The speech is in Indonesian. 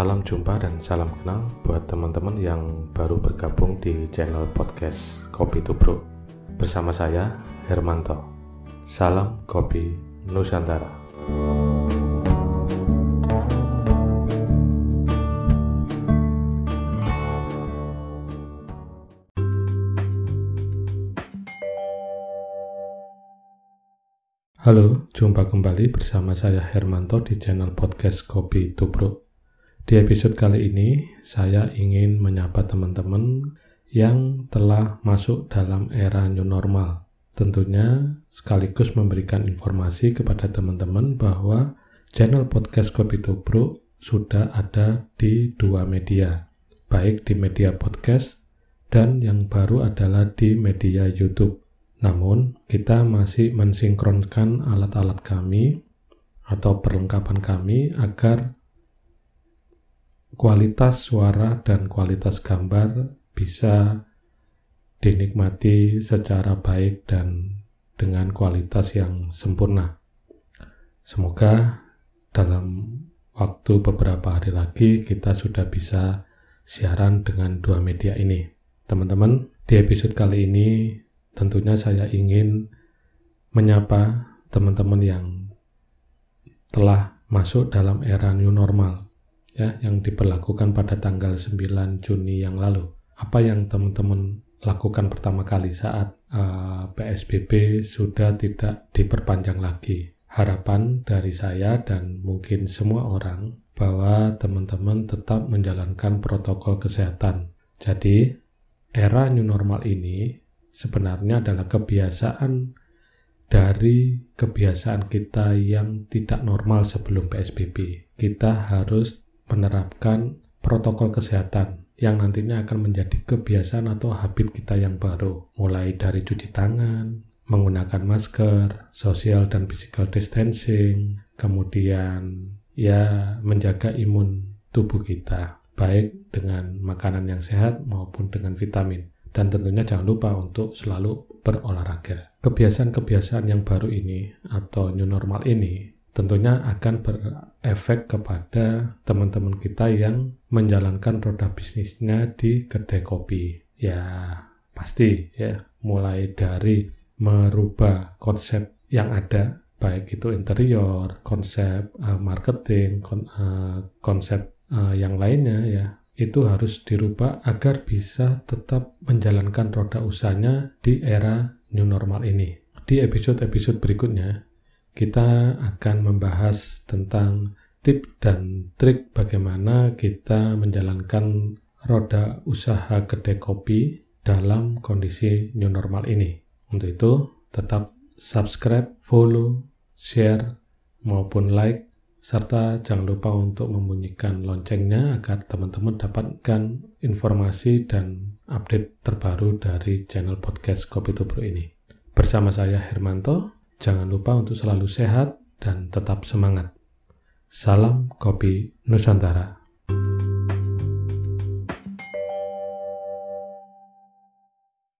Salam jumpa dan salam kenal buat teman-teman yang baru bergabung di channel podcast Kopi Tubruk bersama saya Hermanto. Salam Kopi Nusantara. Halo, jumpa kembali bersama saya Hermanto di channel podcast Kopi Tubruk. Di episode kali ini, saya ingin menyapa teman-teman yang telah masuk dalam era new normal. Tentunya sekaligus memberikan informasi kepada teman-teman bahwa channel podcast Kopi Tubruk sudah ada di dua media, baik di media podcast dan yang baru adalah di media YouTube. Namun, kita masih mensinkronkan alat-alat kami atau perlengkapan kami agar kualitas suara dan kualitas gambar bisa dinikmati secara baik dan dengan kualitas yang sempurna. Semoga dalam waktu beberapa hari lagi kita sudah bisa siaran dengan dua media ini. Teman-teman, di episode kali ini tentunya saya ingin menyapa teman-teman yang telah masuk dalam era new normal ya yang diperlakukan pada tanggal 9 Juni yang lalu. Apa yang teman-teman lakukan pertama kali saat uh, eh, PSBB sudah tidak diperpanjang lagi? Harapan dari saya dan mungkin semua orang bahwa teman-teman tetap menjalankan protokol kesehatan. Jadi, era new normal ini sebenarnya adalah kebiasaan dari kebiasaan kita yang tidak normal sebelum PSBB. Kita harus menerapkan protokol kesehatan yang nantinya akan menjadi kebiasaan atau habit kita yang baru, mulai dari cuci tangan, menggunakan masker, social dan physical distancing, kemudian ya menjaga imun tubuh kita, baik dengan makanan yang sehat maupun dengan vitamin dan tentunya jangan lupa untuk selalu berolahraga. Kebiasaan-kebiasaan yang baru ini atau new normal ini tentunya akan berefek kepada teman-teman kita yang menjalankan roda bisnisnya di kedai kopi. Ya, pasti ya, mulai dari merubah konsep yang ada baik itu interior, konsep uh, marketing, kon, uh, konsep uh, yang lainnya ya itu harus dirubah agar bisa tetap menjalankan roda usahanya di era new normal ini. Di episode-episode berikutnya, kita akan membahas tentang tip dan trik bagaimana kita menjalankan roda usaha kedai kopi dalam kondisi new normal ini. Untuk itu, tetap subscribe, follow, share, maupun like serta jangan lupa untuk membunyikan loncengnya agar teman-teman dapatkan informasi dan update terbaru dari channel podcast Kopi Tubruk ini. Bersama saya Hermanto, jangan lupa untuk selalu sehat dan tetap semangat. Salam Kopi Nusantara.